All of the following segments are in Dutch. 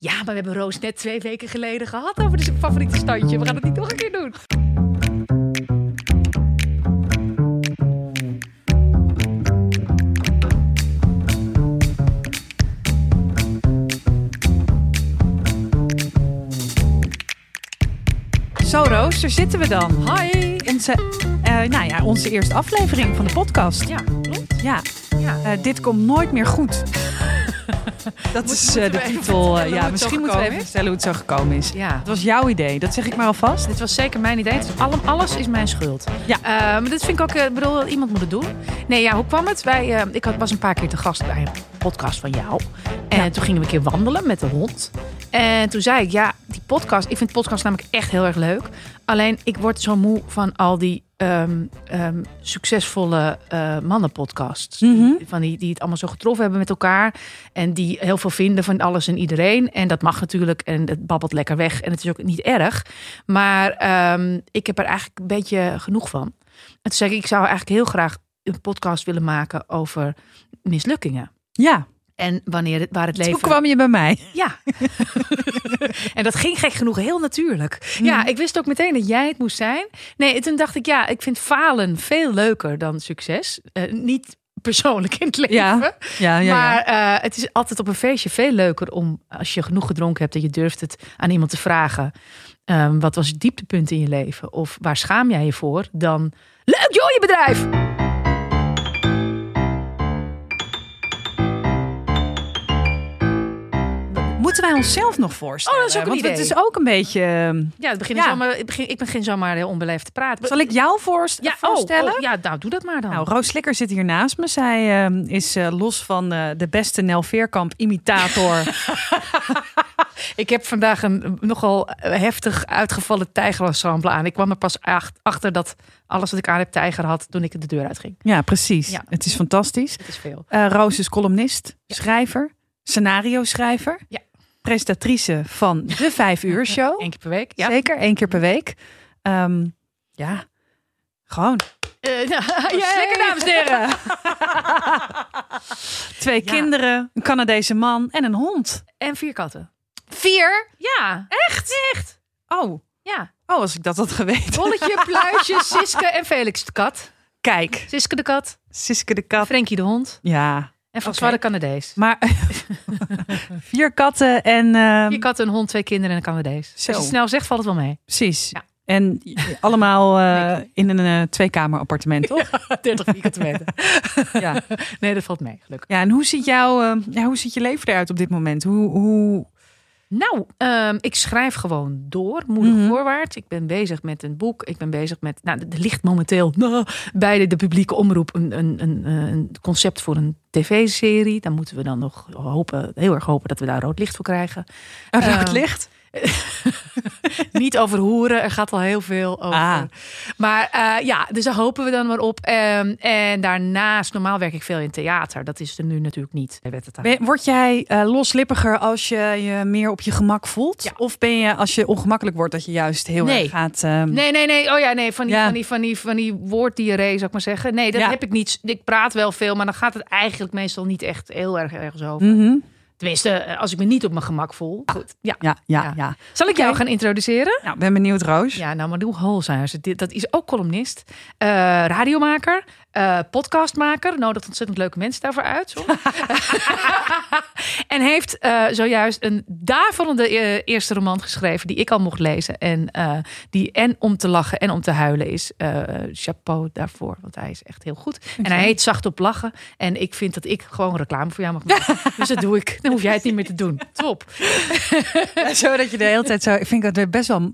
Ja, maar we hebben Roos net twee weken geleden gehad over de favoriete standje. We gaan het niet nog een keer doen. Zo Roos, daar zitten we dan. Hi. Onze, eh, nou ja, onze eerste aflevering van de podcast. Ja, klopt. Ja, Ja. eh, dit komt nooit meer goed. Dat Moet- is eh, de titel. eh, ja, misschien moeten we even vertellen hoe het zo gekomen is. Ja. Het was jouw idee, dat zeg ik maar alvast. Dit was zeker mijn idee. Het is alle- alles is mijn schuld. Ja. Eh, maar dit vind ik ook, ik bedoel, iemand moet het doen. Nee, ja, hoe kwam het? Wij, ik had, was een paar keer te gast bij een podcast van jou. En Ja. toen gingen we een keer wandelen met de hond. En toen zei ik, ja, die podcast, ik vind podcast namelijk echt heel erg leuk. Alleen, ik word zo moe van al die ehm, ehm, succesvolle eh mannenpodcasts. Mhm. Van die, die het allemaal zo getroffen hebben met elkaar. En die heel veel vinden van alles en iedereen. En dat mag natuurlijk. En het babbelt lekker weg. En het is ook niet erg. Maar ehm, ik heb er eigenlijk een beetje genoeg van. En toen zei ik, ik zou eigenlijk heel graag een podcast willen maken over mislukkingen. Ja, En wanneer het, waar het leven... toen kwam je bij mij. Ja. en dat ging gek genoeg heel natuurlijk. Ja, ik wist ook meteen dat jij het moest zijn. Nee, en toen dacht ik, ja, ik vind falen veel leuker dan succes. Eh, niet persoonlijk in het leven. Ja, ja, ja. maar eh, het is altijd op een feestje veel leuker om, als je genoeg gedronken hebt, dat je durft het aan iemand te vragen. ehm, wat was het dieptepunt in je leven? Of waar schaam jij je voor? Dan, leuk joh, je bedrijf! Moeten wij onszelf nog voorstellen? Oh, dat is ook een Want het is ook een beetje... Ja, het begin Ja. Zomaar, ik, begin, ik begin zomaar heel onbeleefd te praten. Zal ik jou voorst- ja, oh, voorstellen? oh, ja, nou, doe dat maar dan. Nou, Roos Slikker zit hier naast me. Zij ehm, is eh, los van eh, de beste Nel Veerkamp imitator. Ik heb vandaag een nogal heftig uitgevallen tijgerensemble aan. Ik kwam er pas ach- achter dat alles wat ik aan heb tijger had toen ik de deur uitging. ja, precies. Ja. Het is fantastisch. Dat is veel. Eh, Roos is columnist, schrijver, scenario schrijver. Ja. Presentatrice van de Vijf Uur Show. Eén keer per week. Ja. Zeker, één keer per week. Ehm, ja, gewoon. Ja, Lekker, dames en heren. Twee Ja. kinderen, een Canadese man en een hond. En vier katten. Vier? Ja. Echt? Echt? Oh, Ja. oh als ik dat had geweten. Bolletje, Pluisje, Siske en Felix de kat. Kijk, Siske de kat, Siske de kat. Frenkie de hond Ja, en François de Canadees. maar vier katten en... ehm, Vier katten, een hond, twee kinderen en een Canadees. Zo. Als je snel zegt, valt het wel mee. Precies. Ja. En allemaal eh, in een eh, tweekamer appartement, toch? 30 vierkante meter. Ja. Nee, dat valt mee, gelukkig. ja, en hoe ziet, jouw, eh, ja, hoe ziet je leven eruit op dit moment? Hoe, hoe... Nou, ehm, ik schrijf gewoon door, moedig Mhm. voorwaarts. Ik ben bezig met een boek. Ik ben bezig met, nou, er ligt momenteel nou, bij de, de publieke omroep een, een, een, een concept voor een tv-serie. Daar moeten we dan nog hopen, heel erg hopen dat we daar rood licht voor krijgen. Een rood Ehm, licht? Niet over hoeren, er gaat al heel veel over. Ah. Maar eh, ja, dus daar hopen we dan maar op. Ehm, en daarnaast, normaal werk ik veel in theater. Dat is er nu natuurlijk niet. Word jij eh, loslippiger als je je meer op je gemak voelt? Ja. Of ben je als je ongemakkelijk wordt dat je juist heel Nee. erg gaat... ehm, Nee, nee, nee. Oh ja, nee. Van die, Ja. van die, van die, van die woorddiarree, zou ik maar zeggen. Nee, dat Ja. heb ik niet. Ik praat wel veel, maar dan gaat het eigenlijk meestal niet echt heel erg ergens over. mhm. Tenminste, eh, als ik me niet op mijn gemak voel. Goed. Ja. Ja, ja, Ja. ja. Zal ik jou gaan introduceren? Nou, ben benieuwd, Roos. Ja, nou, Holzhuis. Dit- Dat is ook columnist, eh, radiomaker, eh, podcastmaker. Nodigt ontzettend leuke mensen daarvoor uit. en heeft eh, zojuist een daverende eh, eerste roman geschreven die ik al mocht lezen. En die en om te lachen en om te huilen is. Chapeau daarvoor, want hij is echt heel goed. En hij heet Zacht op Lachen. En ik vind dat ik gewoon reclame voor jou mag maken. dus dat doe ik. Dan hoef jij het niet meer te doen. Top. Ja, zo dat je de hele tijd zo. Ik vind het best wel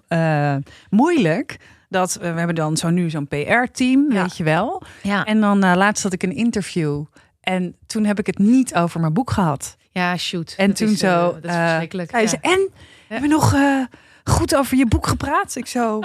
moeilijk. Dat eh, we hebben dan zo nu zo'n PR-team, Ja. weet je wel. Ja, En dan eh, laatst had ik een interview. En toen heb ik het niet over mijn boek gehad. ja shoot. En Dat toen is, eh, zo. dat is verschrikkelijk. zei ja. ze, en? Hebben we nog goed over je boek gepraat? Ik zo.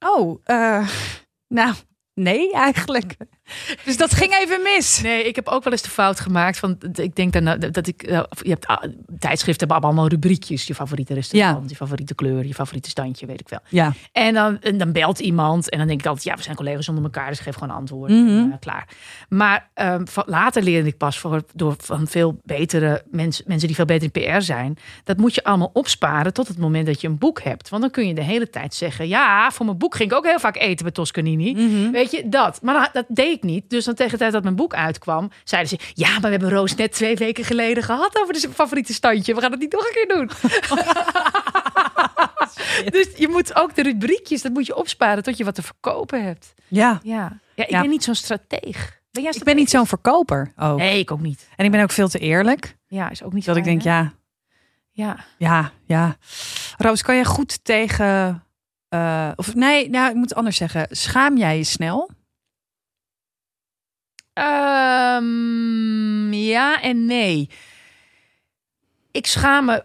oh, nou, nee, eigenlijk. Dus dat ging even mis. Nee, ik heb ook wel eens de fout gemaakt van ik denk eh, dat ik je hebt ah, tijdschriften hebben allemaal rubriekjes, je favoriete restaurant, je favoriete kleur, je favoriete standje, weet ik wel. Ja. En dan, en dan belt iemand en dan denk ik altijd ja, we zijn collega's onder elkaar, dus geef gewoon antwoorden. Mhm. en, eh, klaar. Maar ehm, later leerde ik pas voor, door van veel betere mensen, mensen die veel beter in PR zijn, dat moet je allemaal opsparen tot het moment dat je een boek hebt, want dan kun je de hele tijd zeggen ja, voor mijn boek ging ik ook heel vaak eten bij Toscanini. Mhm. Weet je, dat. Maar dat, dat deed ik niet. Dus dan tegen de tijd dat mijn boek uitkwam, zeiden ze... Ja, maar we hebben Roos net twee weken geleden gehad over de favoriete standje. We gaan het niet nog een keer doen. dus je moet ook de rubriekjes, dat moet je opsparen tot je wat te verkopen hebt. Ja. Ja, ja ik Ja. ben niet zo'n strateeg. Ben jij Ik ben niet zo'n verkoper ook. Nee, ik ook niet. En ik ben ook veel te eerlijk. Ja, is ook niet Dat ik denk, hè? ja, Ja. ja, ja. Roos, kan je goed tegen... eh, of nee, nou, ik moet anders zeggen. Schaam jij je snel? Ehm, ja en nee. Ik schaam me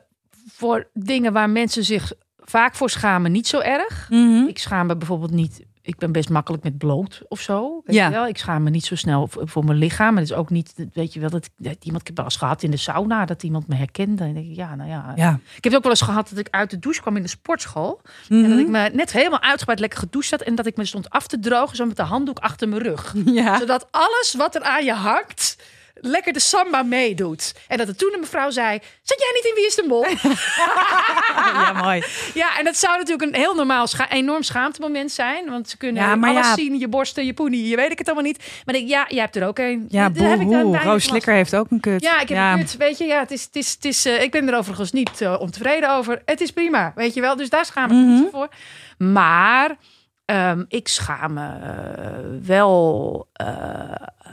voor dingen waar mensen zich vaak voor schamen niet zo erg. Ik schaam me bijvoorbeeld niet. Ik ben best makkelijk met bloot of zo. Weet Ja. je wel? Ik schaam me niet zo snel voor, mijn lichaam. Het is ook niet, weet je wel, dat, iemand, ik heb wel eens gehad in de sauna dat iemand me herkende. En denk ik, ja, nou ja. Ja. Ik heb het ook wel eens gehad dat ik uit de douche kwam in de sportschool. En dat Mhm. ik me net helemaal uitgebreid lekker gedoucht had. En dat ik me stond af te drogen, zo met de handdoek achter mijn rug Ja. zodat alles wat er aan je hangt lekker de samba meedoet. En dat er toen een mevrouw zei: Zat jij niet in Wie is de Mol? ja, mooi. ja, en dat zou natuurlijk een heel normaal, scha enorm schaamtemoment zijn. Want ze kunnen Ja, alles ja. zien, je borsten, je poenie, je weet ik het allemaal niet. Maar ik, ja, jij hebt er ook een. Ja, Daar heb ik Roos Slikker heeft ook een kut. ja, ik heb ja. een kut. Weet je, ja, het is, het is, het is, eh, ik ben er overigens niet eh, ontevreden over. Het is prima, weet je wel. Dus daar schaam ik me niet Mhm. voor. Maar ehm, ik schaam me eh, wel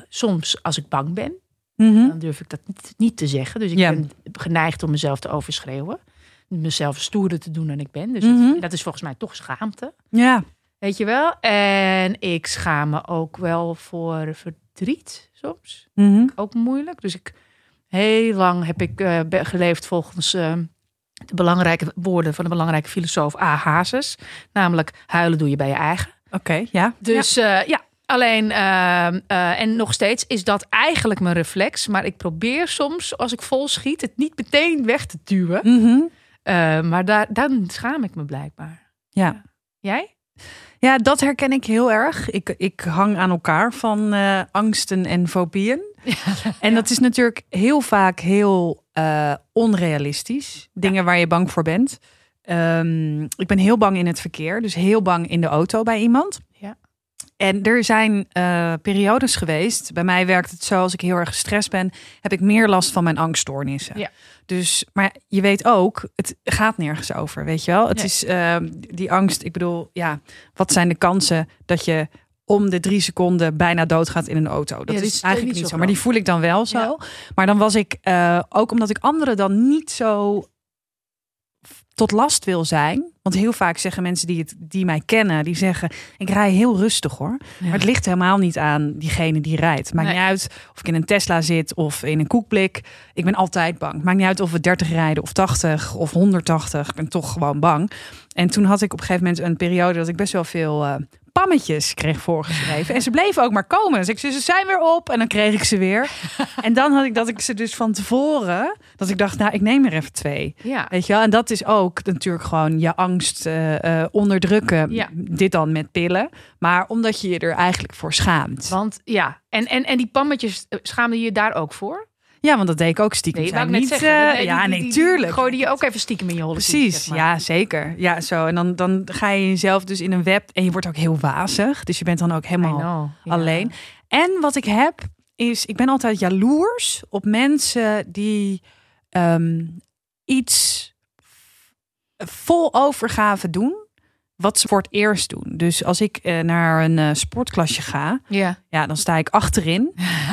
soms als ik bang ben. Mhm. Dan durf ik dat niet, niet te zeggen. Dus ik Ja. ben geneigd om mezelf te overschreeuwen. Mezelf stoerder te doen dan ik ben. Dus Mhm. dat, dat is volgens mij toch schaamte. Ja. Weet je wel? En ik schaam me ook wel voor verdriet soms Mhm. ook moeilijk. Dus ik heel lang heb ik eh, geleefd volgens eh, de belangrijke woorden van de belangrijke filosoof A. Hazes. Namelijk huilen doe je bij je eigen. Oké, ja. Dus ja, ja alleen ehm, eh, en nog steeds is dat eigenlijk mijn reflex. Maar ik probeer soms als ik vol schiet het niet meteen weg te duwen. Mhm. Eh, maar daar, dan schaam ik me blijkbaar. Ja. Jij? Ja, dat herken ik heel erg. Ik, ik hang aan elkaar van eh, angsten en fobieën. En dat is natuurlijk heel vaak heel onrealistisch. Dingen waar je bang voor bent. Ehm, ik ben heel bang in het verkeer. Dus heel bang in de auto bij iemand. En er zijn eh, periodes geweest. Bij mij werkt het zo, als ik heel erg gestrest ben, heb ik meer last van mijn angststoornissen. Ja. Dus, maar je weet ook, het gaat nergens over, weet je wel. Het Nee. is ehm, die angst. Ik bedoel, ja, wat zijn de kansen dat je om de drie seconden bijna doodgaat in een auto? Dat Ja, is is eigenlijk niet niet zo maar die voel ik dan wel zo. Ja. Maar dan was ik eh, ook omdat ik anderen dan niet zo tot last wil zijn. Want heel vaak zeggen mensen die, het, die mij kennen, die zeggen: Ik rij heel rustig hoor. Maar het ligt helemaal niet aan diegene die rijdt. Maakt Nee. niet uit of ik in een Tesla zit of in een koekblik. Ik ben altijd bang. Maakt niet uit of we 30 rijden of 80 of 180. Ik ben toch gewoon bang. En toen had ik op een gegeven moment een periode dat ik best wel veel eh, pammetjes kreeg voorgeschreven. En ze bleven ook maar komen. Dus ik zei, ze zijn weer op. En dan kreeg ik ze weer. En dan had ik dat ik ze dus van tevoren, dat ik dacht, nou, ik neem er even twee. Ja. Weet je wel? En dat is ook natuurlijk gewoon je angst eh, eh, onderdrukken. Ja. Dit dan met pillen. Maar omdat je je er eigenlijk voor schaamt. Want ja, en, en, en die pammetjes eh, schaamde je daar ook voor? Ja, want dat deed ik ook stiekem. Nee, Zijn niet, zeggen. eh, Nee, ja, die- nee, die- die- tuurlijk. Gooi je ook even stiekem in je holle Precies, zeg maar. ja, zeker. Ja, zo. En dan, dan ga je jezelf dus in een web en je wordt ook heel wazig. Dus je bent dan ook helemaal know, ja. alleen. En wat ik heb, is ik ben altijd jaloers op mensen die ehm, iets vol overgave doen. Wat ze voor het eerst doen. Dus als ik eh, naar een eh, sportklasje ga, Ja. ja, dan sta ik achterin.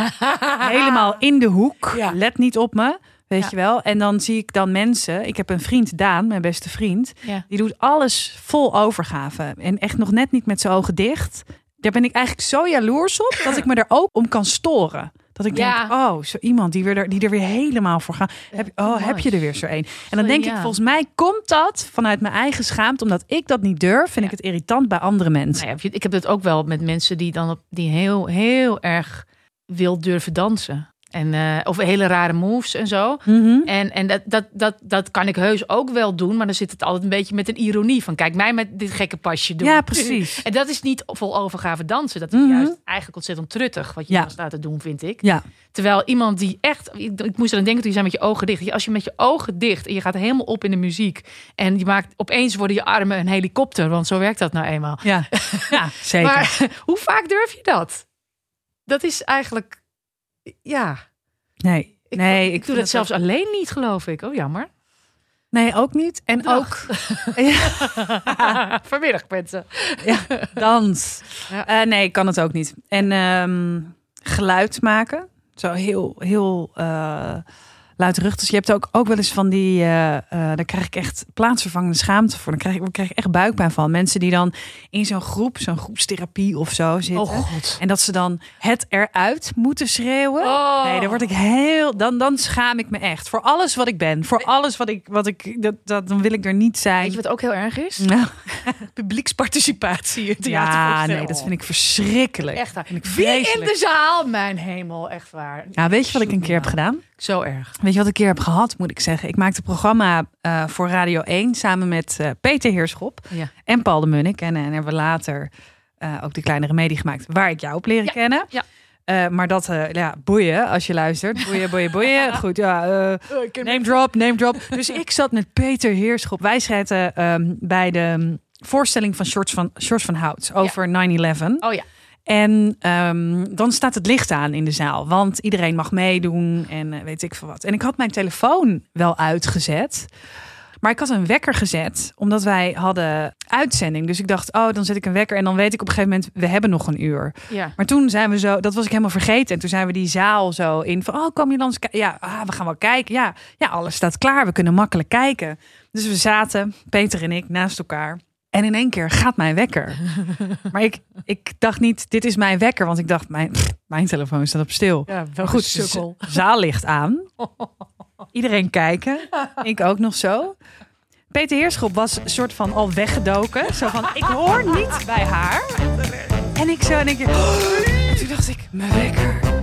helemaal in de hoek. Ja. Let niet op me. Weet Ja. je wel? En dan zie ik dan mensen. Ik heb een vriend, Daan, mijn beste vriend. Ja. Die doet alles vol overgave. En echt nog net niet met zijn ogen dicht. Daar ben ik eigenlijk zo jaloers op dat ik me er ook om kan storen. Dat ik Ja. denk, oh, zo iemand die, weer er, die er weer helemaal voor gaat. Heb, je- oh, heb je er weer zo een? En dan denk ik, volgens mij komt dat vanuit mijn eigen schaamte. Omdat ik dat niet durf, vind ik het irritant bij andere mensen. Nou ja, ik heb het ook wel met mensen die dan op, die heel, heel erg wil durven dansen. En, eh, of hele rare moves en zo. Mhm. En, en dat, dat, dat, dat kan ik heus ook wel doen. Maar dan zit het altijd een beetje met een ironie. Van kijk mij met dit gekke pasje doen. Ja, precies. En dat is niet vol overgave dansen. Dat is Mhm. juist eigenlijk ontzettend truttig. Wat je Ja. dan staat te doen, vind ik. Ja, Terwijl iemand die echt... Ik, ik moest eraan denken toen je zei met je ogen dicht. Als je met je ogen dicht en je gaat helemaal op in de muziek. En je maakt opeens worden je armen een helikopter. Want zo werkt dat nou eenmaal. ja. ja zeker. Maar hoe vaak durf je dat? Dat is eigenlijk... Ja, nee, ik, nee, ik, doe dat zelfs alleen niet, geloof ik. Oh, jammer. Nee, ook niet. En Dag. ook ja, Vanmiddag, mensen. dans. Ja. Eh, nee, ik kan het ook niet. En ehm, geluid maken. Zo heel, heel eh luidruchtig. Je hebt ook, ook wel eens van die... eh eh daar krijg ik echt plaatsvervangende schaamte voor. Dan krijg ik, krijg ik echt buikpijn van. Mensen die dan in zo'n groep, zo'n groepstherapie of zo zitten. Oh, god. En dat ze dan het eruit moeten schreeuwen. Oh. Nee, dan word ik heel. Dan, dan schaam ik me echt. Voor alles wat ik ben. Voor alles wat ik. Wat ik dat, dat, dan wil ik er niet zijn. Weet je wat ook heel erg is? Nou, Publieksparticipatie in ja, nee, dat vind ik verschrikkelijk. Echt waar. Vind ik Wie in de zaal? Mijn hemel, echt waar. Ja, weet je wat ik een keer heb gedaan? Zo erg. Weet je wat ik een keer heb gehad, moet ik zeggen? Ik maakte een programma eh, voor Radio 1 samen met eh, Peter Heerschop Ja. en Paul de Munnik. En, en hebben we later eh, ook de kleinere medie gemaakt, waar ik jou op leren Ja, kennen. ja. Eh, maar dat, eh, ja, boeien als je luistert. Boeien, boeien, boeien. Goed, ja. eh, Name drop, name drop. Dus ik zat met Peter Heerschop. Wij zaten ehm, bij de mm, voorstelling van Shorts van, Shorts van Hout over 9-11. Oh ja. En ehm, dan staat het licht aan in de zaal. Want iedereen mag meedoen en eh, weet ik veel wat. En ik had mijn telefoon wel uitgezet. Maar ik had een wekker gezet, omdat wij hadden uitzending. Dus ik dacht, oh, dan zet ik een wekker. En dan weet ik op een gegeven moment, we hebben nog een uur. Ja. Maar toen zijn we zo, dat was ik helemaal vergeten. En toen zijn we die zaal zo in van, oh, kom je langs? Ja, ah, we gaan wel kijken. Ja, ja, alles staat klaar. We kunnen makkelijk kijken. Dus we zaten, Peter en ik, naast elkaar. En in één keer gaat mijn wekker. Maar ik, ik dacht niet, dit is mijn wekker. Want ik dacht, mijn, mijn telefoon staat op stil. Ja, Maar goed, de z- zaal ligt aan. Iedereen kijken. Ik ook nog zo. Peter Heerschop was een soort van al weggedoken. Zo van, ik hoor niet bij haar. En ik zo. En toen dacht ik, mijn wekker.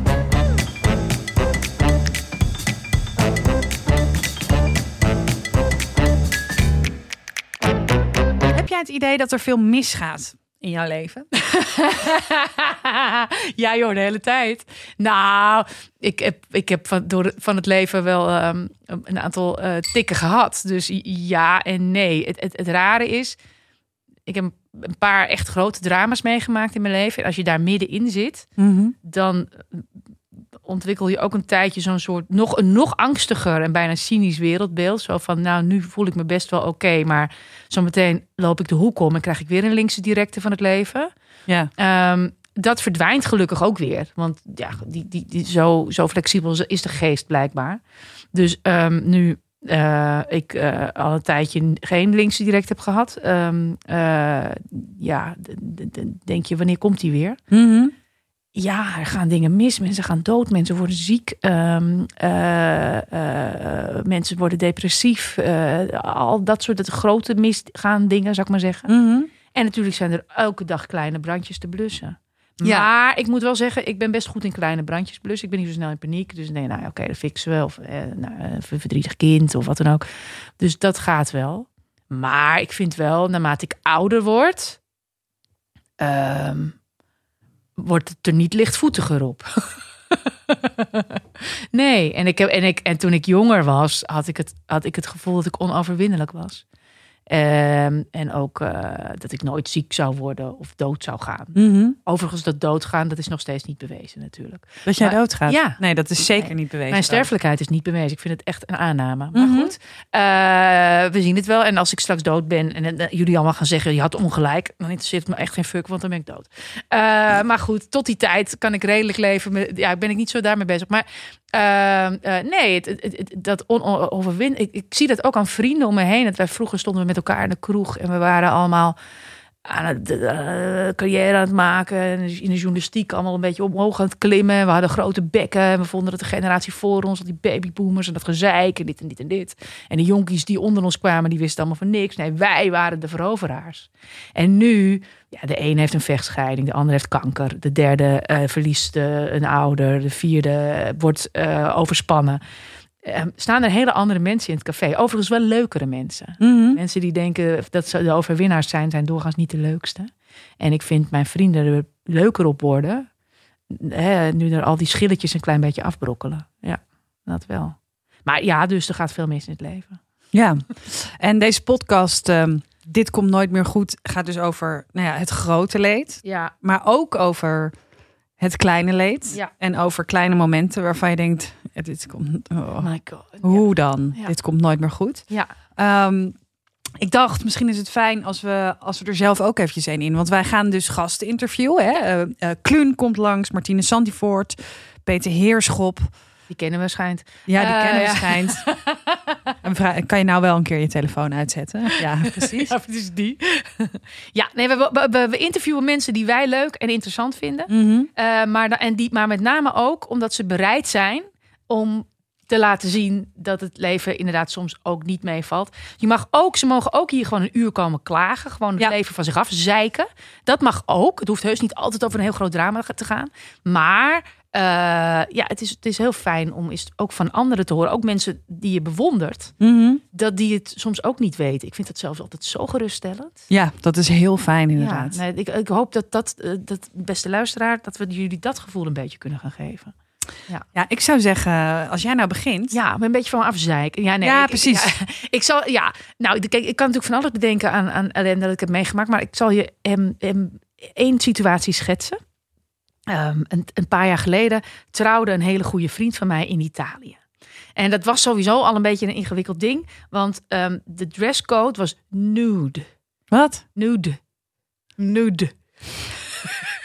Jij het idee dat er veel misgaat in jouw leven? ja joh, de hele tijd. Nou, ik heb, ik heb van, door, van het leven wel ehm, een aantal eh, tikken gehad. Dus ja en nee. Het, het, het rare is, ik heb een paar echt grote drama's meegemaakt in mijn leven. En als je daar middenin zit, dan ontwikkel je ook een tijdje zo'n soort nog een nog angstiger en bijna cynisch wereldbeeld. Zo van, nou, nu voel ik me best wel oké, maar zometeen loop ik de hoek om en krijg ik weer een linkse directe van het leven. Ja. Ehm, dat verdwijnt gelukkig ook weer. Want ja, die, die, die, zo, zo flexibel is de geest blijkbaar. Dus ehm, nu eh, ik eh, al een tijdje geen linkse direct heb gehad. ehm, eh, ja, denk je, wanneer komt die weer? Mhm. Ja, er gaan dingen mis. Mensen gaan dood. Mensen worden ziek. ehm, eh, eh, mensen worden depressief. eh, al dat soort grote misgaan dingen, zou ik maar zeggen. Mhm. En natuurlijk zijn er elke dag kleine brandjes te blussen. Ja. Maar ik moet wel zeggen, ik ben best goed in kleine brandjes blussen. Ik ben niet zo snel in paniek. Dus nee, nou oké, dat fixen we. Of eh, nou, een verdrietig kind of wat dan ook. Dus dat gaat wel. Maar ik vind wel, naarmate ik ouder word, ehm, wordt het er niet lichtvoetiger op. nee, en, ik heb, en, ik, en toen ik jonger was, had ik het, had ik het gevoel dat ik onoverwinnelijk was. Ehm, en ook eh, dat ik nooit ziek zou worden of dood zou gaan. Mhm. Overigens, dat doodgaan, dat is nog steeds niet bewezen natuurlijk. Dat jij Maar- doodgaat? Ja. Nee, dat is zeker Nee. niet bewezen. Mijn sterfelijkheid is niet bewezen. Ik vind het echt een aanname. Maar Mhm. goed, eh, we zien het wel. En als ik straks dood ben en eh, jullie allemaal gaan zeggen... je had ongelijk, dan interesseert het me echt geen fuck, want dan ben ik dood. Maar goed, tot die tijd kan ik redelijk leven. Ja, ben ik niet zo daarmee bezig. Maar eh, eh, nee, het, het, het- dat onoverwin... Ik, ik zie dat ook aan vrienden om me heen. Dat wij vroeger stonden we met elkaar in de kroeg... en we waren allemaal aan het eh, carrière aan het maken. En in de journalistiek allemaal een beetje omhoog aan het klimmen. We hadden grote bekken. En we vonden dat de generatie voor ons, die babyboomers en dat gezeik en dit en dit en dit. En de jonkies die onder ons kwamen, die wisten allemaal van niks. Nee, wij waren de veroveraars. En nu, ja, de een heeft een vechtscheiding, de ander heeft kanker. De derde eh, verliest eh, een ouder. De vierde wordt overspannen. Eh, staan er hele andere mensen in het café. Overigens wel leukere mensen. Mhm. Mensen die denken dat ze de overwinnaars zijn, zijn doorgaans niet de leukste. En ik vind mijn vrienden er leuker op worden. Hè, nu er al die schilletjes een klein beetje afbrokkelen. Ja, dat wel. Maar ja, dus er gaat veel mis in het leven. Ja, en deze podcast, ehm, Dit komt nooit meer goed, gaat dus over nou ja, het grote leed. Ja, Maar ook over het kleine leed. Ja. En over kleine momenten waarvan je denkt, dit komt, oh, my god. hoe dan? Ja. Dit komt nooit meer goed. Ja, Ehm, ik dacht, misschien is het fijn als we, als we er zelf ook eventjes een in. Want wij gaan dus gasten interviewen. Hè? Eh, eh, Kluun komt langs, Martine Santivoort, Peter Heerschop. die kennen we schijnt. Ja, die Eh, kennen we ja. schijnt. En kan je nou wel een keer je telefoon uitzetten? Ja, precies. Ja, die. ja, nee, we, we, we, we interviewen mensen die wij leuk en interessant vinden. Eh, maar, en die, maar met name ook omdat ze bereid zijn om te laten zien dat het leven inderdaad soms ook niet meevalt. Je mag ook, ze mogen ook hier gewoon een uur komen klagen. Gewoon het Ja. leven van zich af zeiken. Dat mag ook. Het hoeft heus niet altijd over een heel groot drama te gaan. Maar eh, ja, het is, het is heel fijn om eens ook van anderen te horen. Ook mensen die je bewondert. Mhm. Dat die het soms ook niet weten. Ik vind dat zelfs altijd zo geruststellend. Ja, dat is heel fijn inderdaad. Ja, nee, ik, ik hoop dat dat, eh, dat, beste luisteraar, dat we jullie dat gevoel een beetje kunnen gaan geven. Ja, ik zou zeggen, als jij nou begint. Ja, een beetje van afzeiken. Ja, nee, Ja, ik- precies. ja, ik zal, ja, nou, ik- kijk, ik kan natuurlijk van alles bedenken aan, aan ellende dat ik heb meegemaakt, maar ik zal je hem, hem één situatie schetsen. Ehm, een, een paar jaar geleden trouwde een hele goede vriend van mij in Italië. En dat was sowieso al een beetje een ingewikkeld ding, want ehm, de dresscode was nude. Wat? Nude. Nude.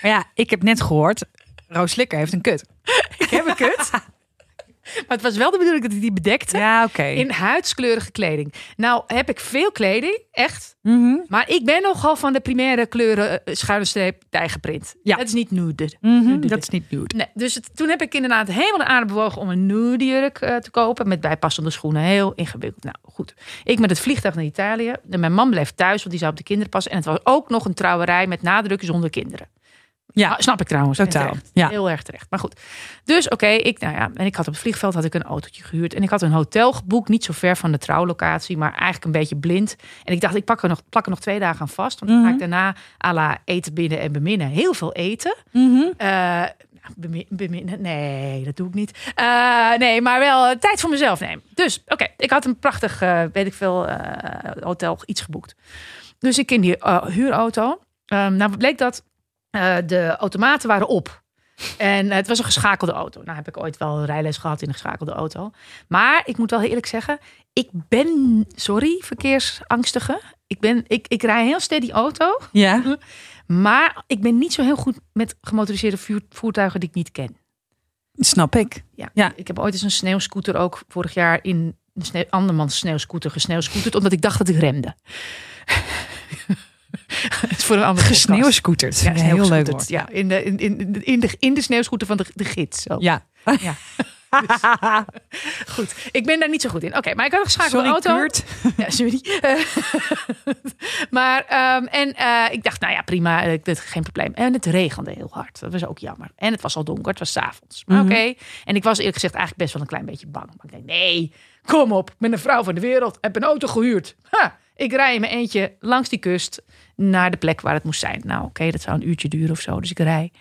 Maar ja, ik heb net gehoord, Roos Slikker heeft een kut. Ik heb een kut. Maar het was wel de bedoeling dat hij die bedekte. Ja, oké. In huidskleurige kleding. Nou heb ik veel kleding, echt. Mhm. Maar ik ben nogal van de primaire kleuren eh, schuine streep tijgerprint. Ja. Het is niet nude. Mhm. Dat is niet nude. Nee, dus het- toen heb ik inderdaad helemaal de aarde bewogen om een nude jurk eh, te kopen. Met bijpassende schoenen. Heel ingewikkeld. Nou goed. Ik met het vliegtuig naar Italië. En mijn man bleef thuis, want die zou op de kinderen passen. En het was ook nog een trouwerij met nadruk zonder kinderen. Ja, Ah, snap ik trouwens. En Totaal, ja. Heel erg terecht. Maar goed. Dus oké, ik, nou ja, en ik had op het vliegveld had ik een autootje gehuurd. En ik had een hotel geboekt, niet zo ver van de trouwlocatie, maar eigenlijk een beetje blind. En ik dacht, ik pak er nog, plak er nog twee dagen aan vast. Want dan ga Mhm. ik daarna à la eten binnen en beminnen. Heel veel eten. Mhm. Eh, bemi- beminnen, nee, dat doe ik niet. Eh, nee, maar wel eh, tijd voor mezelf nemen. Dus oké, ik had een prachtig, weet ik veel, hotel, iets geboekt. Dus ik in die huurauto. Ehm, nou bleek dat eh, de automaten waren op. En eh, het was een geschakelde auto. Nou heb ik ooit wel rijles gehad in een geschakelde auto. Maar ik moet wel eerlijk zeggen, ik ben, sorry, verkeersangstige. Ik, ben, ik, ik rij heel steady auto. Ja. Maar ik ben niet zo heel goed met gemotoriseerde voertuigen die ik niet ken. Snap ik. Ja. Ja. Ik heb ooit eens een sneeuwscooter ook vorig jaar in een sneeuw, andermans sneeuwscooter gesneeuwscooterd, omdat ik dacht dat ik remde. Voor een andere. Gesneeuwscooterd. Ja, heel leuk woord. Ja, in de, in, in, in, de, in de sneeuwscooter van de, de gids. Zo. Ja. Ja. Goed, ik ben daar niet zo goed in. Oké, maar ik had een geschakelde auto. Kurt. Ja, sorry. Maar, ehm, en eh, ik dacht, nou ja, prima, eh, dit, geen probleem. En het regende heel hard. Dat was ook jammer. En het was al donker, het was 's avonds. Maar Mhm. oké. En ik was eerlijk gezegd eigenlijk best wel een klein beetje bang. Maar ik denk, nee, kom op, ik ben een vrouw van de wereld. Heb een auto gehuurd. Ha, ik rij in mijn eentje langs die kust naar de plek waar het moest zijn. Nou, oké, dat zou een uurtje duren of zo. Dus ik rij.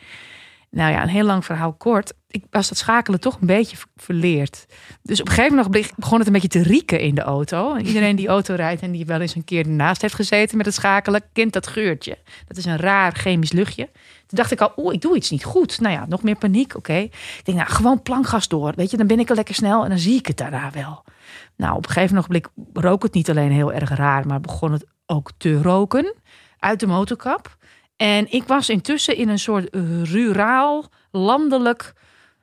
Nou ja, een heel lang verhaal kort. Ik was dat schakelen toch een beetje ver- verleerd. Dus op een gegeven moment begon het een beetje te rieken in de auto. En iedereen die auto rijdt en die wel eens een keer ernaast heeft gezeten met het schakelen, kent dat geurtje. Dat is een raar chemisch luchtje. Dacht ik al, oeh, ik doe iets niet goed. Nou ja, nog meer paniek, oké. Ik denk, nou, gewoon plankgas door. Weet je, dan ben ik al lekker snel en dan zie ik het daarna wel. Nou, op een gegeven ogenblik rook het niet alleen heel erg raar, maar begon het ook te roken uit de motorkap. En ik was intussen in een soort ruraal, landelijk,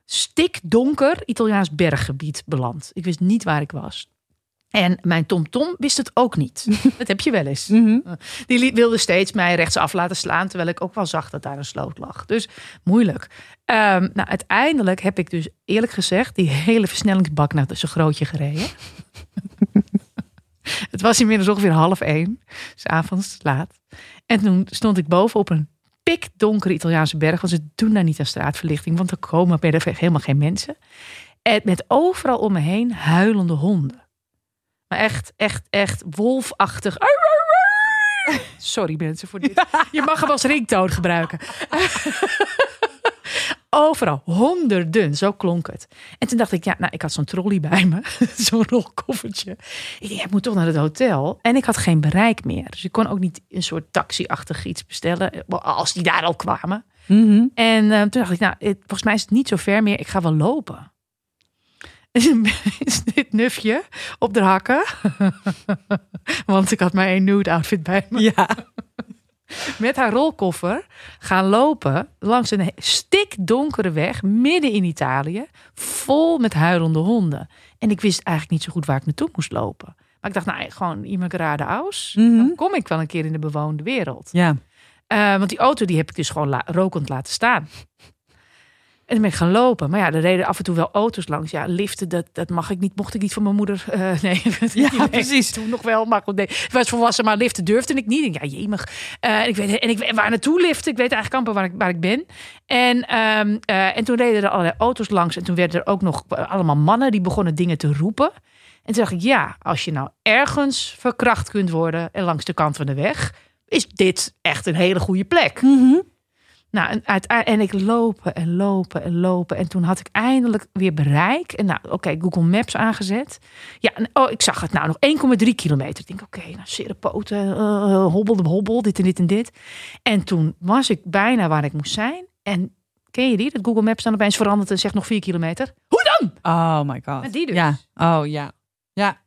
stikdonker Italiaans berggebied beland. Ik wist niet waar ik was. En mijn TomTom wist het ook niet. dat heb je wel eens. Mhm. Die wilde steeds mij rechtsaf laten slaan, terwijl ik ook wel zag dat daar een sloot lag. Dus moeilijk. Ehm, nou, uiteindelijk heb ik dus eerlijk gezegd die hele versnellingsbak naar zijn grootje gereden. het was inmiddels ongeveer half één, avonds laat. En toen stond ik boven op een pikdonkere Italiaanse berg, want ze doen daar niet aan straatverlichting, want er komen bij de helemaal geen mensen. En met overal om me heen huilende honden. Maar echt, echt, echt wolfachtig. Sorry mensen voor dit. Je mag hem als ringtoon gebruiken. Overal, honderden, zo klonk het. En toen dacht ik, ja, nou, ik had zo'n trolley bij me, zo'n rolkoffertje. Ik dacht, ja, ik moet toch naar het hotel. En ik had geen bereik meer. Dus ik kon ook niet een soort taxi-achtig iets bestellen, als die daar al kwamen. Mhm. En eh, toen dacht ik, nou, het- volgens mij is het niet zo ver meer. Ik ga wel lopen. Is dit nufje op de hakken. Want ik had maar één nude outfit bij me. Ja. Met haar rolkoffer gaan lopen langs een stikdonkere weg midden in Italië. Vol met huilende honden. En ik wist eigenlijk niet zo goed waar ik naartoe moest lopen. Maar ik dacht, nou, gewoon iemand raden aus. Mhm. Dan kom ik wel een keer in de bewoonde wereld. Ja. Eh, want die auto die heb ik dus gewoon la- rokend laten staan. En toen ben ik gaan lopen. Maar ja, er reden af en toe wel auto's langs. Ja, liften, dat, dat mag ik niet. Mocht ik niet van mijn moeder. eh, nee, Ja, Nee, precies. Toen nog wel, maar goed, nee. Ik was volwassen, maar liften durfde ik niet. Ja, jemig. Eh, en ik weet, en ik waar naartoe liften. Ik weet eigenlijk amper waar ik, waar ik ben. En, ehm, eh, en toen reden er allerlei auto's langs. En toen werden er ook nog allemaal mannen die begonnen dingen te roepen. En toen dacht ik, ja, als je nou ergens verkracht kunt worden en langs de kant van de weg, is dit echt een hele goede plek. Mhm. Nou, en, ik lopen en lopen en lopen. En toen had ik eindelijk weer bereik. En nou, oké, Google Maps aangezet. Ja, en, oh, ik zag het nou nog 1,3 kilometer. Ik denk, oké, nou, serepoten, eh hobbel de hobbel, dit en dit en dit. En toen was ik bijna waar ik moest zijn. En ken je die? Dat Google Maps dan opeens verandert en zegt nog 4 kilometer. Hoe dan? Oh my god. Maar die dus. Ja. Oh ja. Ja.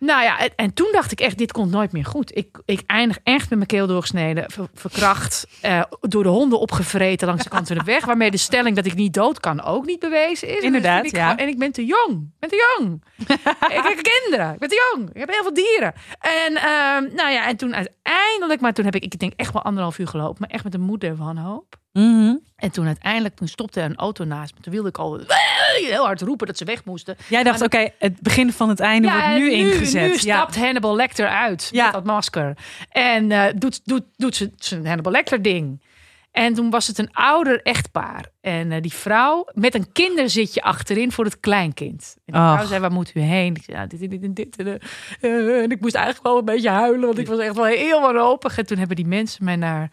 Nou ja, en, en toen dacht ik echt, dit komt nooit meer goed. Ik, ik eindig echt met mijn keel doorgesneden, ver- verkracht, eh, door de honden opgevreten langs de kant van de weg. Waarmee de stelling dat ik niet dood kan ook niet bewezen is. Inderdaad, ik ja. En ik ben te jong. Ik ben te jong. ik heb kinderen. Ik ben te jong. Ik heb heel veel dieren. En ehm, nou ja, en toen uiteindelijk, maar toen heb ik, ik denk echt wel anderhalf uur gelopen, maar echt met de moed der wanhoop. Mhm. En toen uiteindelijk, toen stopte er een auto naast me. Toen wilde ik al heel hard roepen dat ze weg moesten. Jij dacht, oké, het begin van het einde wordt nu, ingezet. Nu ja. stapt Hannibal Lecter uit Ja. met dat masker. En eh, doet, doet, doet ze- zijn Hannibal Lecter ding. En toen was het een ouder echtpaar. En eh, die vrouw met een kinderzitje achterin voor het kleinkind. En die Och. vrouw zei, waar moet u heen? Ik zei, ja, dit en dit en dit. En, eh, eh, en ik moest eigenlijk wel een beetje huilen, want ik was echt wel heel wanhopig. En toen hebben die mensen mij naar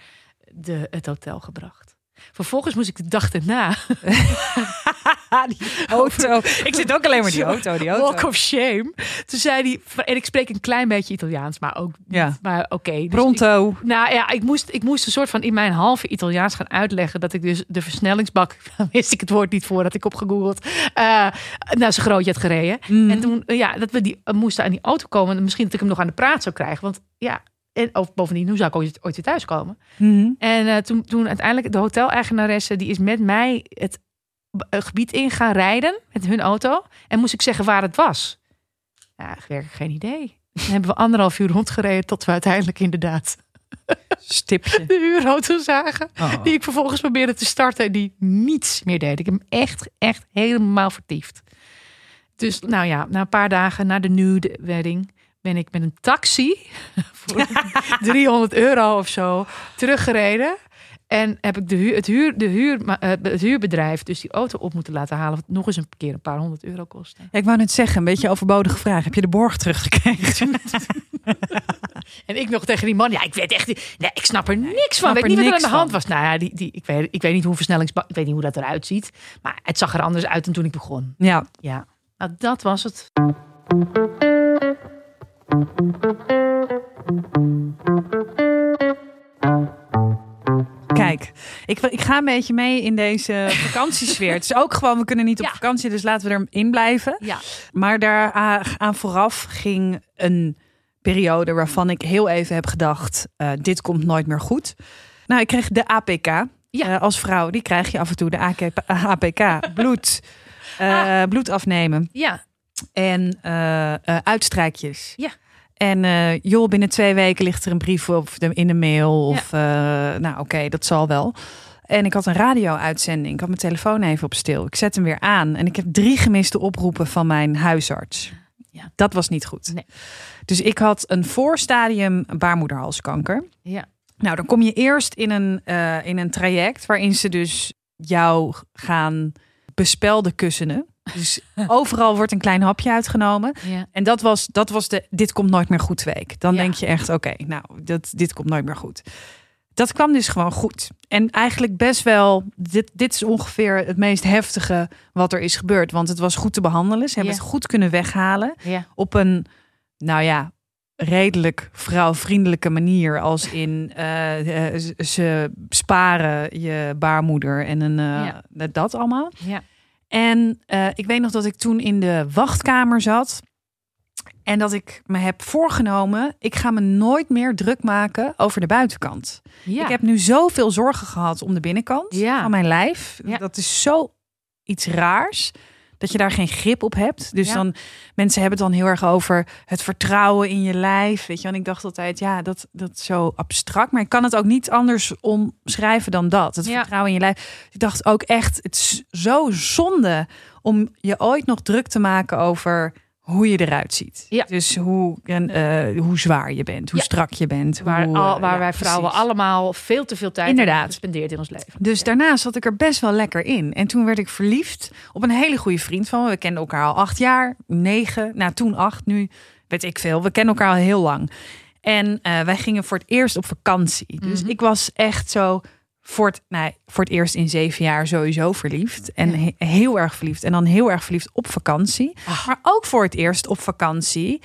de, het hotel gebracht. Vervolgens moest ik de dag erna die auto. Ik zit ook alleen maar die auto. Die auto. Walk of shame. Toen zei hij, en ik spreek een klein beetje Italiaans, maar ook. Ja. Maar oké. dus ik- Pronto. nou ja, ik moest, ik moest een soort van in mijn halve Italiaans gaan uitleggen dat ik dus de versnellingsbak, wist ik het woord niet voor, dat ik op gegoogeld, eh naar zijn grootje had gereden. Mhm. En toen, ja, dat we die eh, moesten aan die auto komen. En misschien dat ik hem nog aan de praat zou krijgen. Want ja, en of bovendien, hoe zou ik ooit, ooit weer thuis komen? Mhm. En eh, toen, toen uiteindelijk de hoteleigenaresse, die is met mij het eh, gebied in gaan rijden met hun auto. En moest ik zeggen waar het was. Ja, werkelijk geen idee. Dan hebben we anderhalf uur rondgereden tot we uiteindelijk inderdaad Stipje. de huurauto zagen. Oh. Die ik vervolgens probeerde te starten en die niets meer deed. Ik heb hem echt, echt helemaal vertiefd. Dus nou ja, na een paar dagen na de nude wedding ben ik met een taxi voor 300 euro of zo teruggereden. En heb ik de huur, het, huur, de huur, eh, het huurbedrijf dus die auto op moeten laten halen. Wat nog eens een keer een paar honderd euro kostte. Ja, ik wou net zeggen, een beetje overbodige vraag. Heb je de borg teruggekregen? En ik nog tegen die man, ja, ik weet echt, nee, ik snap er niks van. snap Weet niet wat er aan de hand van. was. Nou ja, die, die, ik, weet, ik weet niet hoe versnellingsbak, ik weet niet hoe dat eruit ziet. Maar het zag er anders uit dan toen ik begon. ja. Ja, nou, dat was het. Kijk, ik, ik ga een beetje mee in deze vakantiesfeer. Het is ook gewoon, we kunnen niet op Ja. vakantie, dus laten we erin blijven. Ja, Maar aan vooraf ging een periode waarvan ik heel even heb gedacht, eh, dit komt nooit meer goed. Nou, ik kreeg de APK. Ja. Eh, als vrouw, die krijg je af en toe de APK. Bloed. eh, Bloed afnemen. ja. En eh, eh, uitstrijkjes. Ja. En eh, joh, binnen twee weken ligt er een brief op de, in de mail. Of eh, nou oké, dat zal wel. En ik had een radio-uitzending. Ik had mijn telefoon even op stil. Ik zet hem weer aan. En ik heb drie gemiste oproepen van mijn huisarts. Ja. Dat was niet goed. Nee. Dus ik had een voorstadium baarmoederhalskanker. Ja. Nou, dan kom je eerst in een, in een traject waarin ze dus jou gaan bespelden kussenen. Dus overal wordt een klein hapje uitgenomen. Ja. En dat was, dat was de dit komt nooit meer goed week. Dan Ja. denk je echt, oké, nou, dat, dit komt nooit meer goed. Dat kwam dus gewoon goed. En eigenlijk best wel, dit, dit is ongeveer het meest heftige wat er is gebeurd. Want het was goed te behandelen. Ze hebben Ja. het goed kunnen weghalen op een, nou ja, redelijk vrouwvriendelijke manier. Als in, eh, eh, ze- sparen je baarmoeder en een, eh, dat allemaal. Ja. En eh, ik weet nog dat ik toen in de wachtkamer zat. En dat ik me heb voorgenomen, ik ga me nooit meer druk maken over de buitenkant. Ja. Ik heb nu zoveel zorgen gehad om de binnenkant Ja. van mijn lijf. Ja. Dat is zo iets raars. Dat je daar geen grip op hebt. Dus Ja. dan, mensen hebben het dan heel erg over het vertrouwen in je lijf. Weet je, en ik dacht altijd, ja, dat, dat is zo abstract. Maar ik kan het ook niet anders omschrijven dan dat. Het Ja. vertrouwen in je lijf. Ik dacht ook echt, het is zo zonde om je ooit nog druk te maken over hoe je eruit ziet. Ja. Dus hoe, en, eh, hoe zwaar je bent, hoe Ja. strak je bent. Waar, hoe, al, eh, waar ja, wij vrouwen precies. allemaal veel te veel tijd Inderdaad. gespendeerd in ons leven. Dus daarna zat ik er best wel lekker in. En toen werd ik verliefd op een hele goede vriend van me. We kenden elkaar al acht jaar, negen, nou toen acht, nu weet ik veel. We kennen elkaar al heel lang. En eh, wij gingen voor het eerst op vakantie. Dus Mhm. ik was echt zo voor het, nou, voor het eerst in zeven jaar sowieso verliefd. En he- heel erg verliefd. En dan heel erg verliefd op vakantie. Ach. Maar ook voor het eerst op vakantie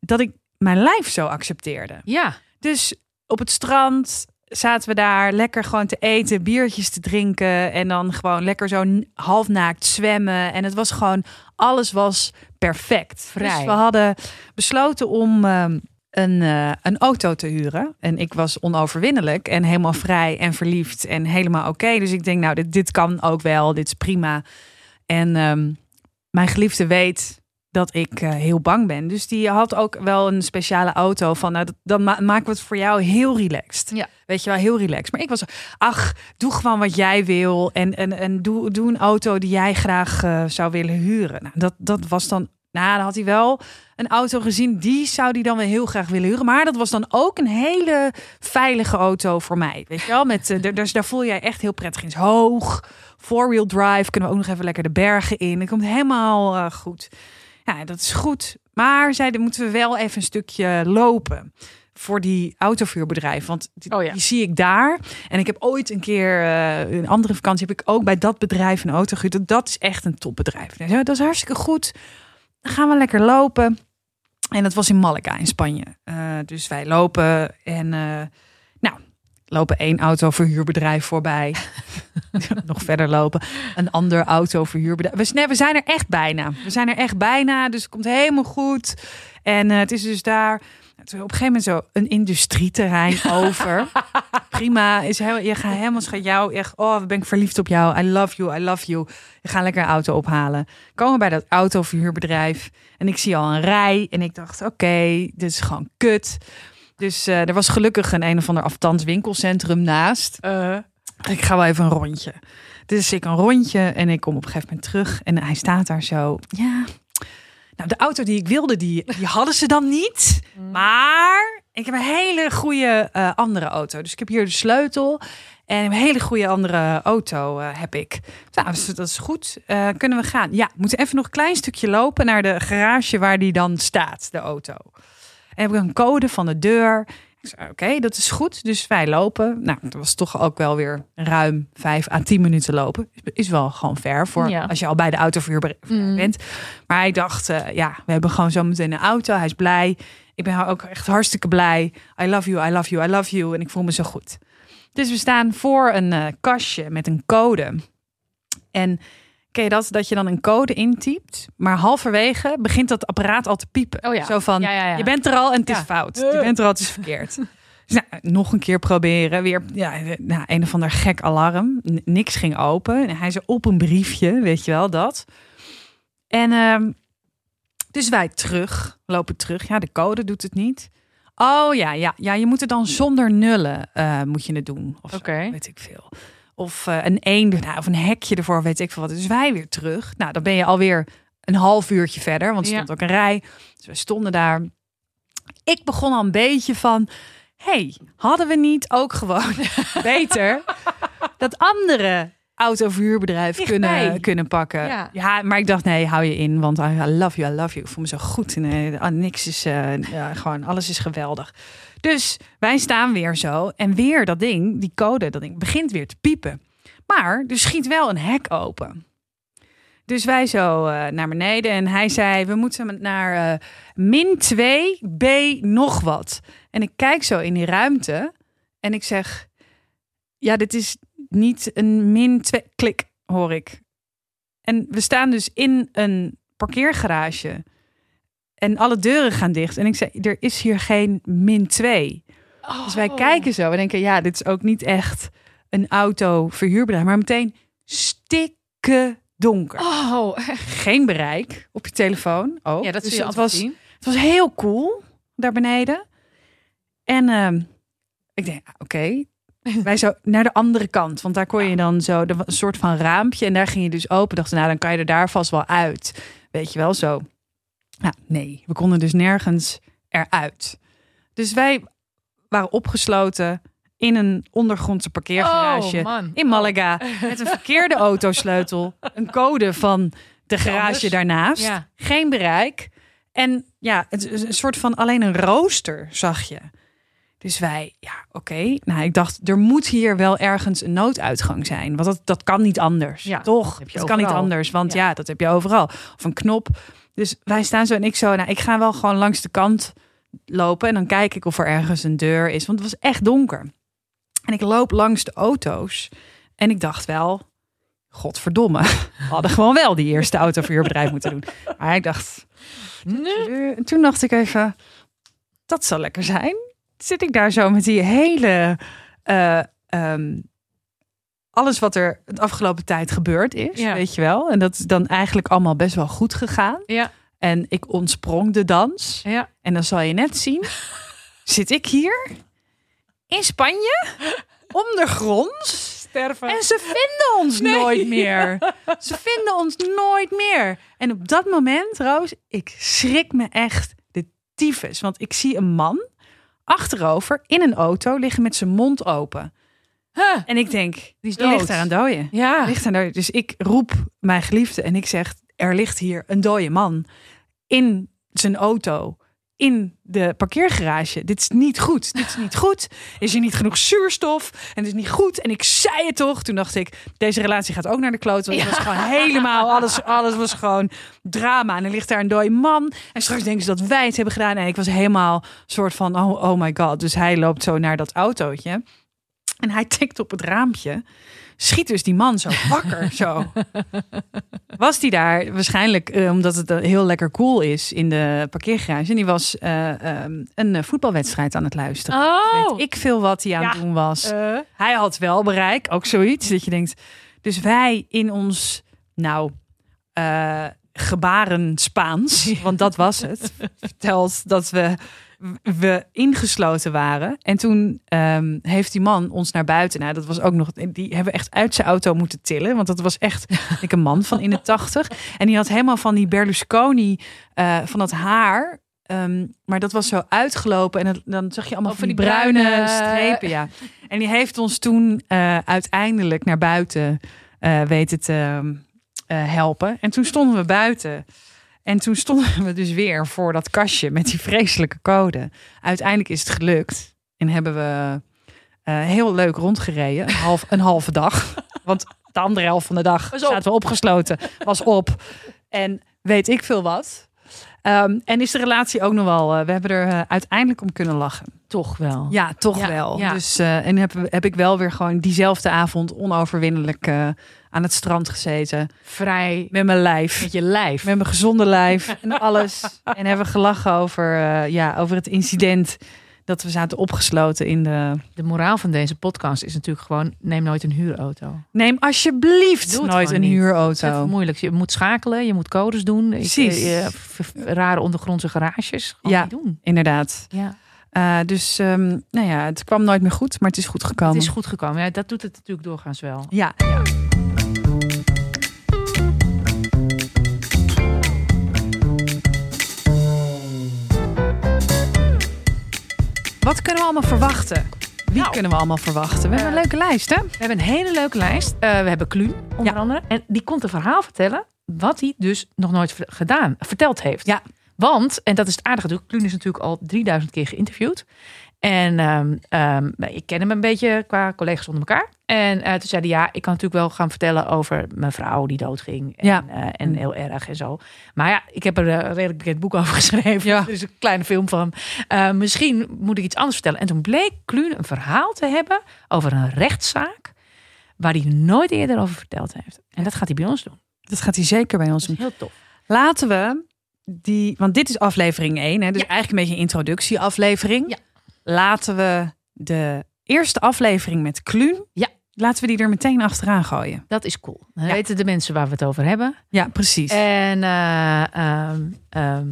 dat ik mijn lijf zo accepteerde. Ja. Dus op het strand zaten we daar lekker gewoon te eten, biertjes te drinken en dan gewoon lekker zo halfnaakt zwemmen. En het was gewoon, alles was perfect. Vrij. Dus we hadden besloten om ehm, een, eh, een auto te huren. En ik was onoverwinnelijk en helemaal vrij en verliefd en helemaal oké. Dus ik denk, nou, dit, dit kan ook wel, dit is prima. En ehm, mijn geliefde weet dat ik eh, heel bang ben. Dus die had ook wel een speciale auto van, nou, dan ma- maken we het voor jou heel relaxed. Ja. Weet je wel, heel relaxed. Maar ik was, ach, doe gewoon wat jij wil en, en, en doe, doe een auto die jij graag eh, zou willen huren. Nou, dat, dat was dan, nou, dan had hij wel een auto gezien, die zou die dan wel heel graag willen huren. Maar dat was dan ook een hele veilige auto voor mij. Weet je wel, met, daar- dus daar voel jij echt heel prettig in. Is hoog, four-wheel drive, kunnen we ook nog even lekker de bergen in. Het komt helemaal eh, goed. Ja, dat is goed. Maar zeiden, moeten we wel even een stukje lopen voor die autovuurbedrijf. Want die, Oh ja. die zie ik daar. En ik heb ooit een keer, eh, een andere vakantie, heb ik ook bij dat bedrijf een auto gehuurd. Dat is echt een topbedrijf. Nou, zo, dat is hartstikke goed. Dan gaan we lekker lopen. En dat was in Malaga in Spanje. Eh, dus wij lopen en eh, nou, lopen één autoverhuurbedrijf voorbij. Nog verder lopen. Een ander autoverhuurbedrijf. We, we zijn er echt bijna. We zijn er echt bijna. Dus het komt helemaal goed. En eh, het is dus daar toen op een gegeven moment zo een industrieterrein over. Prima. Is heel, je gaat helemaal schat jou echt. Oh, ben ik verliefd op jou. I love you. I love you. Je gaat lekker een auto ophalen. Komen bij dat autoverhuurbedrijf. En ik zie al een rij. En ik dacht, oké, dit is gewoon kut. Dus eh, er was gelukkig een een of ander aftans winkelcentrum naast. Ik ga wel even een rondje. Dus ik een rondje en ik kom op een gegeven moment terug. En hij staat daar zo. Ja. Nou, de auto die ik wilde, die, die hadden ze dan niet. Maar ik heb een hele goede eh, andere auto. Dus ik heb hier de sleutel. En een hele goede andere auto eh, heb ik. Nou, dat is, dat is goed. Eh, kunnen we gaan? Ja, we moeten even nog een klein stukje lopen naar de garage waar die dan staat, de auto. En heb ik een code van de deur. Ik zei, oké, dat is goed. Dus wij lopen. Nou, dat was toch ook wel weer ruim vijf à tien minuten lopen. Is wel gewoon ver voor Ja. als je al bij de autoverhuur Mm. bent. Maar hij dacht, eh, ja, we hebben gewoon zo meteen een auto. Hij is blij. Ik ben ook echt hartstikke blij. I love you, I love you, I love you. En ik voel me zo goed. Dus we staan voor een eh, kastje met een code. En ken je dat? Dat je dan een code intypt. Maar halverwege begint dat apparaat al te piepen. Oh ja. Zo van, Ja, je bent er al en het is fout. Je bent er al, het is verkeerd. Dus nou, nog een keer proberen. Weer ja, nou, een of ander gek alarm. N- niks ging open. En hij zei op een briefje, weet je wel, dat. En ehm, Dus wij terug, lopen terug. Ja, de code doet het niet. Oh ja, ja, ja je moet het dan zonder nullen uh, moet je het doen. Of weet ik veel. Of uh, een eend, nou, of een hekje ervoor, weet ik veel wat. Dus wij weer terug. Nou, dan ben je alweer een half uurtje verder, want er stond Ja. ook een rij. Dus we stonden daar. Ik begon al een beetje van, hey, hadden we niet ook gewoon beter dat andere autoverhuurbedrijf Dichtbij. kunnen, kunnen pakken? Ja. maar ik dacht, nee, hou je in, want I love you, I love you. Ik voel me zo goed. En, eh, ah, niks is, eh, ja, gewoon, alles is geweldig. Dus wij staan weer zo en weer dat ding, die code, dat ding begint weer te piepen. Maar er schiet wel een hek open. Dus wij zo eh, naar beneden en hij zei, we moeten naar eh, min 2 B nog wat. En ik kijk zo in die ruimte en ik zeg, ja, dit is niet een min 2, klik, hoor ik. En we staan dus in een parkeergarage en alle deuren gaan dicht. En ik zei, er is hier geen min 2. Dus wij Oh. kijken zo en denken, ja, dit is ook niet echt een autoverhuurbedrijf, maar meteen stikken donker. Oh, Geen bereik op je telefoon. Ook. ja, dat dus je het was, zien. het was heel cool daar beneden. En ehm, ik denk, oké, wij zo naar de andere kant, want daar kon je dan zo een soort van raampje en daar ging je dus open. Dachten, nou, dan kan je er daar vast wel uit, weet je wel zo. Nou, nee, we konden dus nergens eruit. Dus wij waren opgesloten in een ondergrondse parkeergarage Oh, in Malaga met een verkeerde autosleutel, een code van de garage daarnaast, Ja. geen bereik en ja, het een soort van alleen een rooster zag je. Dus wij, ja, oké. Nou, ik dacht, er moet hier wel ergens een nooduitgang zijn, want dat, dat kan niet anders. Ja, toch? Dat kan niet anders, want Ja. ja. dat heb je overal. Of een knop. Dus wij staan zo en ik zo, nou, ik ga wel gewoon langs de kant lopen en dan kijk ik of er ergens een deur is, want het was echt donker. En ik loop langs de auto's en ik dacht wel, godverdomme, we hadden gewoon wel die eerste autoverhuurbedrijf moeten doen. Maar ik dacht, Nee. en toen dacht ik even, dat zal lekker zijn. Zit ik daar zo met die hele, eh, ehm, alles wat er het afgelopen tijd gebeurd is, Ja. weet je wel. En dat is dan eigenlijk allemaal best wel goed gegaan. Ja, En ik ontsprong de dans. ja. En dan zal je net zien, zit ik hier in Spanje, ondergronds. Sterven. En ze vinden ons nooit meer. Ze vinden ons nooit meer. En op dat moment, Roos, ik schrik me echt de tyfus. Want ik zie een man achterover in een auto liggen met zijn mond open. Huh, En ik denk, die is die ligt dood. daar een dode. Ja. Ligt daar dode. Dus ik roep mijn geliefde en ik zeg, er ligt hier een dode man in zijn auto. In de parkeergarage. Dit is niet goed. Dit is niet goed. Is hier niet genoeg zuurstof? En het is niet goed. En ik zei het toch. Toen dacht ik, deze relatie gaat ook naar de kloot. Want het was gewoon helemaal, alles, alles was gewoon drama. En er ligt daar een dode man. En straks denken ze dat wij het hebben gedaan. En ik was helemaal soort van, oh, oh my god. Dus hij loopt zo naar dat autootje. En hij tikt op het raampje. Schiet dus die man zo wakker. zo. Was die daar waarschijnlijk eh, omdat het eh, heel lekker cool is in de parkeergarage. En die was eh, ehm, een voetbalwedstrijd aan het luisteren. Oh. Weet ik veel wat hij aan het Ja. doen was. Hij had wel bereik, ook zoiets dat je denkt. Dus wij in ons, nou, gebaren Spaans, want dat was het, verteld dat we, we ingesloten waren. En toen ehm, heeft die man ons naar buiten, nou, dat was ook nog, die hebben we echt uit zijn auto moeten tillen, want dat was echt ik, een man van in de tachtig. En die had helemaal van die Berlusconi, eh, van dat haar. Ehm, maar dat was zo uitgelopen en het- dan zag je allemaal Oh, van die bruine, bruine- strepen. Ja. En die heeft ons toen eh, uiteindelijk naar buiten eh, weten te ehm, eh, helpen. En toen stonden we buiten. En toen stonden we dus weer voor dat kastje met die vreselijke code. Uiteindelijk is het gelukt. En hebben we eh, heel leuk rondgereden. Een, half, een halve dag. Want de andere helft van de dag zaten we opgesloten. Was op. En weet ik veel wat. Ehm, en is de relatie ook nog wel... eh, we hebben er eh, uiteindelijk om kunnen lachen. Toch wel. Ja, toch Ja, wel. ja. Dus, eh, en heb, heb ik wel weer gewoon diezelfde avond onoverwinnelijk aan het strand gezeten. Vrij Met mijn lijf. met je lijf. Met mijn gezonde lijf en alles. en hebben gelachen over, ja, over het incident Dat we zaten opgesloten in de... De moraal van deze podcast is natuurlijk gewoon: neem nooit een huurauto. Neem alsjeblieft nooit een niet. Het is huurauto. moeilijk. Je moet schakelen, je moet codes doen. Precies. eh, v- rare ondergrondse garages. Gewoon Ja. niet doen. Inderdaad. Ja. Eh, dus ehm, nou ja, het kwam nooit meer goed, maar het is goed gekomen. Het is goed gekomen. Ja, dat doet het natuurlijk doorgaans wel. Ja. Wat kunnen we allemaal verwachten? Wie Nou, kunnen we allemaal verwachten? We hebben een eh, leuke lijst, hè? We hebben een hele leuke lijst. Eh, we hebben Kluun, onder Ja. andere. En die komt een verhaal vertellen wat hij dus nog nooit gedaan, verteld heeft. Ja. Want, en dat is het aardige natuurlijk, Kluun is natuurlijk al 3000 keer geïnterviewd. En ehm, ehm, ik ken hem een beetje qua collega's onder elkaar. En eh, toen zei hij, ja, ik kan natuurlijk wel gaan vertellen over mijn vrouw die doodging. En, Ja. eh, en heel erg en zo. Maar ja, ik heb er een redelijk bekend boek over geschreven. Ja. Er is een kleine film van. Eh, misschien moet ik iets anders vertellen. En toen bleek Kluun een verhaal te hebben over een rechtszaak waar hij nooit eerder over verteld heeft. En dat gaat hij bij ons doen. Dat gaat hij zeker bij ons doen. heel tof. Laten we die, want dit is aflevering 1, hè, dus Ja. eigenlijk een beetje een introductieaflevering. Ja. Laten we de eerste aflevering met Kluun, Ja. laten we die er meteen achteraan gooien. Dat is cool. Dan Ja. weten de mensen waar we het over hebben. Ja, precies. En eh, ehm, ehm,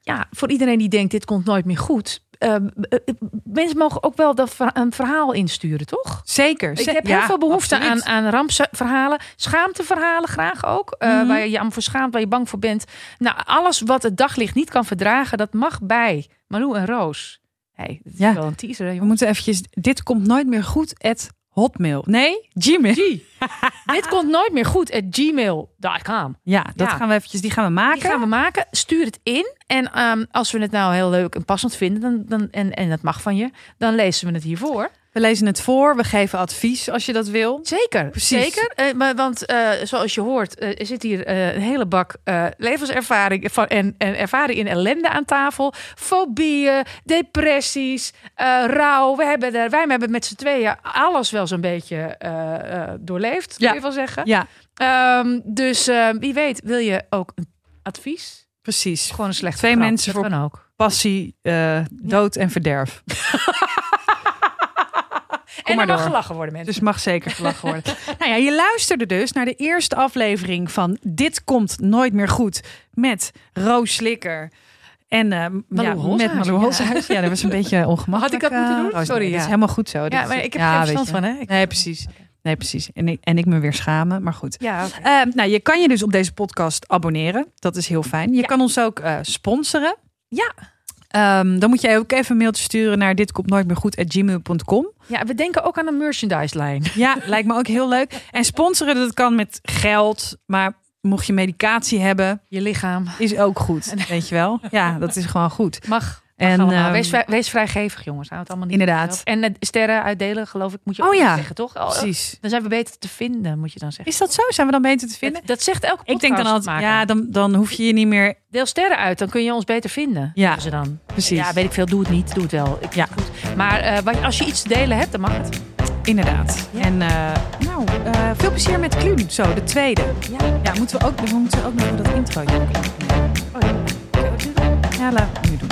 ja, voor iedereen die denkt dit komt nooit meer goed. ehm, eh, eh, mensen mogen ook wel dat een verhaal insturen, toch? Zeker. Ik heb ja, heel veel behoefte aan, absoluut. aan rampverhalen. Schaamteverhalen graag ook. Mhm. Waar je je aan voor schaamt, waar je bang voor bent. Nou, alles wat het daglicht niet kan verdragen, dat mag bij Malou en Roos. Hey, dat is Ja. wel een teaser, hè, We moeten eventjes, dit komt nooit meer goed, at Hotmail. Nee, Gmail. Dit komt nooit meer goed at gmail.com. Ja, dat Ja. gaan we eventjes, die gaan we maken. Die gaan we maken. Stuur het in. En ehm, als we het nou heel leuk en passend vinden, dan, dan, en, en dat mag van je, dan lezen we het hiervoor. We lezen het voor, we geven advies als je dat wil. Zeker, Precies. zeker. Eh, maar, want eh, zoals je hoort, er zit hier een hele bak levenservaring van, en, en ervaring in ellende aan tafel. Fobieën, depressies, rouw. We hebben er, wij hebben met z'n tweeën alles wel zo'n beetje doorleefd, Ja. kun je wel zeggen. Ja, Ehm, dus wie weet, wil je ook een advies? precies. Gewoon een slecht Twee grap, mensen voor- ook. Passie, dood en verderf. en er mag door. gelachen worden, mensen. Dus mag zeker gelachen worden. nou ja, je luisterde dus naar de eerste aflevering van Dit komt nooit meer goed met Roos Slikker. En eh, ja, met Malou ja. Holshuis. Ja, dat was een beetje ongemakkelijk. Had ik dat moeten eh, doen? Sorry, ja. is helemaal goed zo. ja, maar ik heb ja, geen verstand van, hè? Ik- Nee, precies. Nee, precies. En ik, en ik me weer schamen, maar goed. Ja. Eh, nou, je kan je dus op deze podcast abonneren. Dat is heel fijn. Je kan ons ook sponsoren. Ja. Ehm, dan moet jij ook even een mailtje sturen naar dit komt nooit meer goed gmail.com. ja, we denken ook aan een merchandise-lijn. Ja, lijkt me ook heel leuk. En sponsoren, dat kan met geld. Maar mocht je medicatie hebben, Je lichaam. is ook goed. Weet je wel? Ja, dat is gewoon goed. Mag. En, ehm, wees, vrij- wees vrijgevig, jongens. Hou het allemaal niet Inderdaad. En eh, sterren uitdelen, geloof ik, moet je ook Oh ja. zeggen, toch? Oh, Precies. Dan zijn we beter te vinden, moet je dan zeggen. Is dat zo? Zijn we dan beter te vinden? Dat, dat zegt elke Ik denk dan altijd, ja, dan, dan hoef je je niet meer... Deel sterren uit, dan kun je ons beter vinden. Ja. Ze dan. Precies. Ja, weet ik veel. Doe het niet. Doe het wel. Ik Ja. goed. Maar eh, wat- als je iets te delen hebt, dan mag het. Inderdaad. Ja. En eh, nou, veel plezier met Kluun. Zo, de tweede. Ja. Ja, moeten we ook, we moeten ook nog dat intro doen. Oh, ja. Ja, laat nu doen.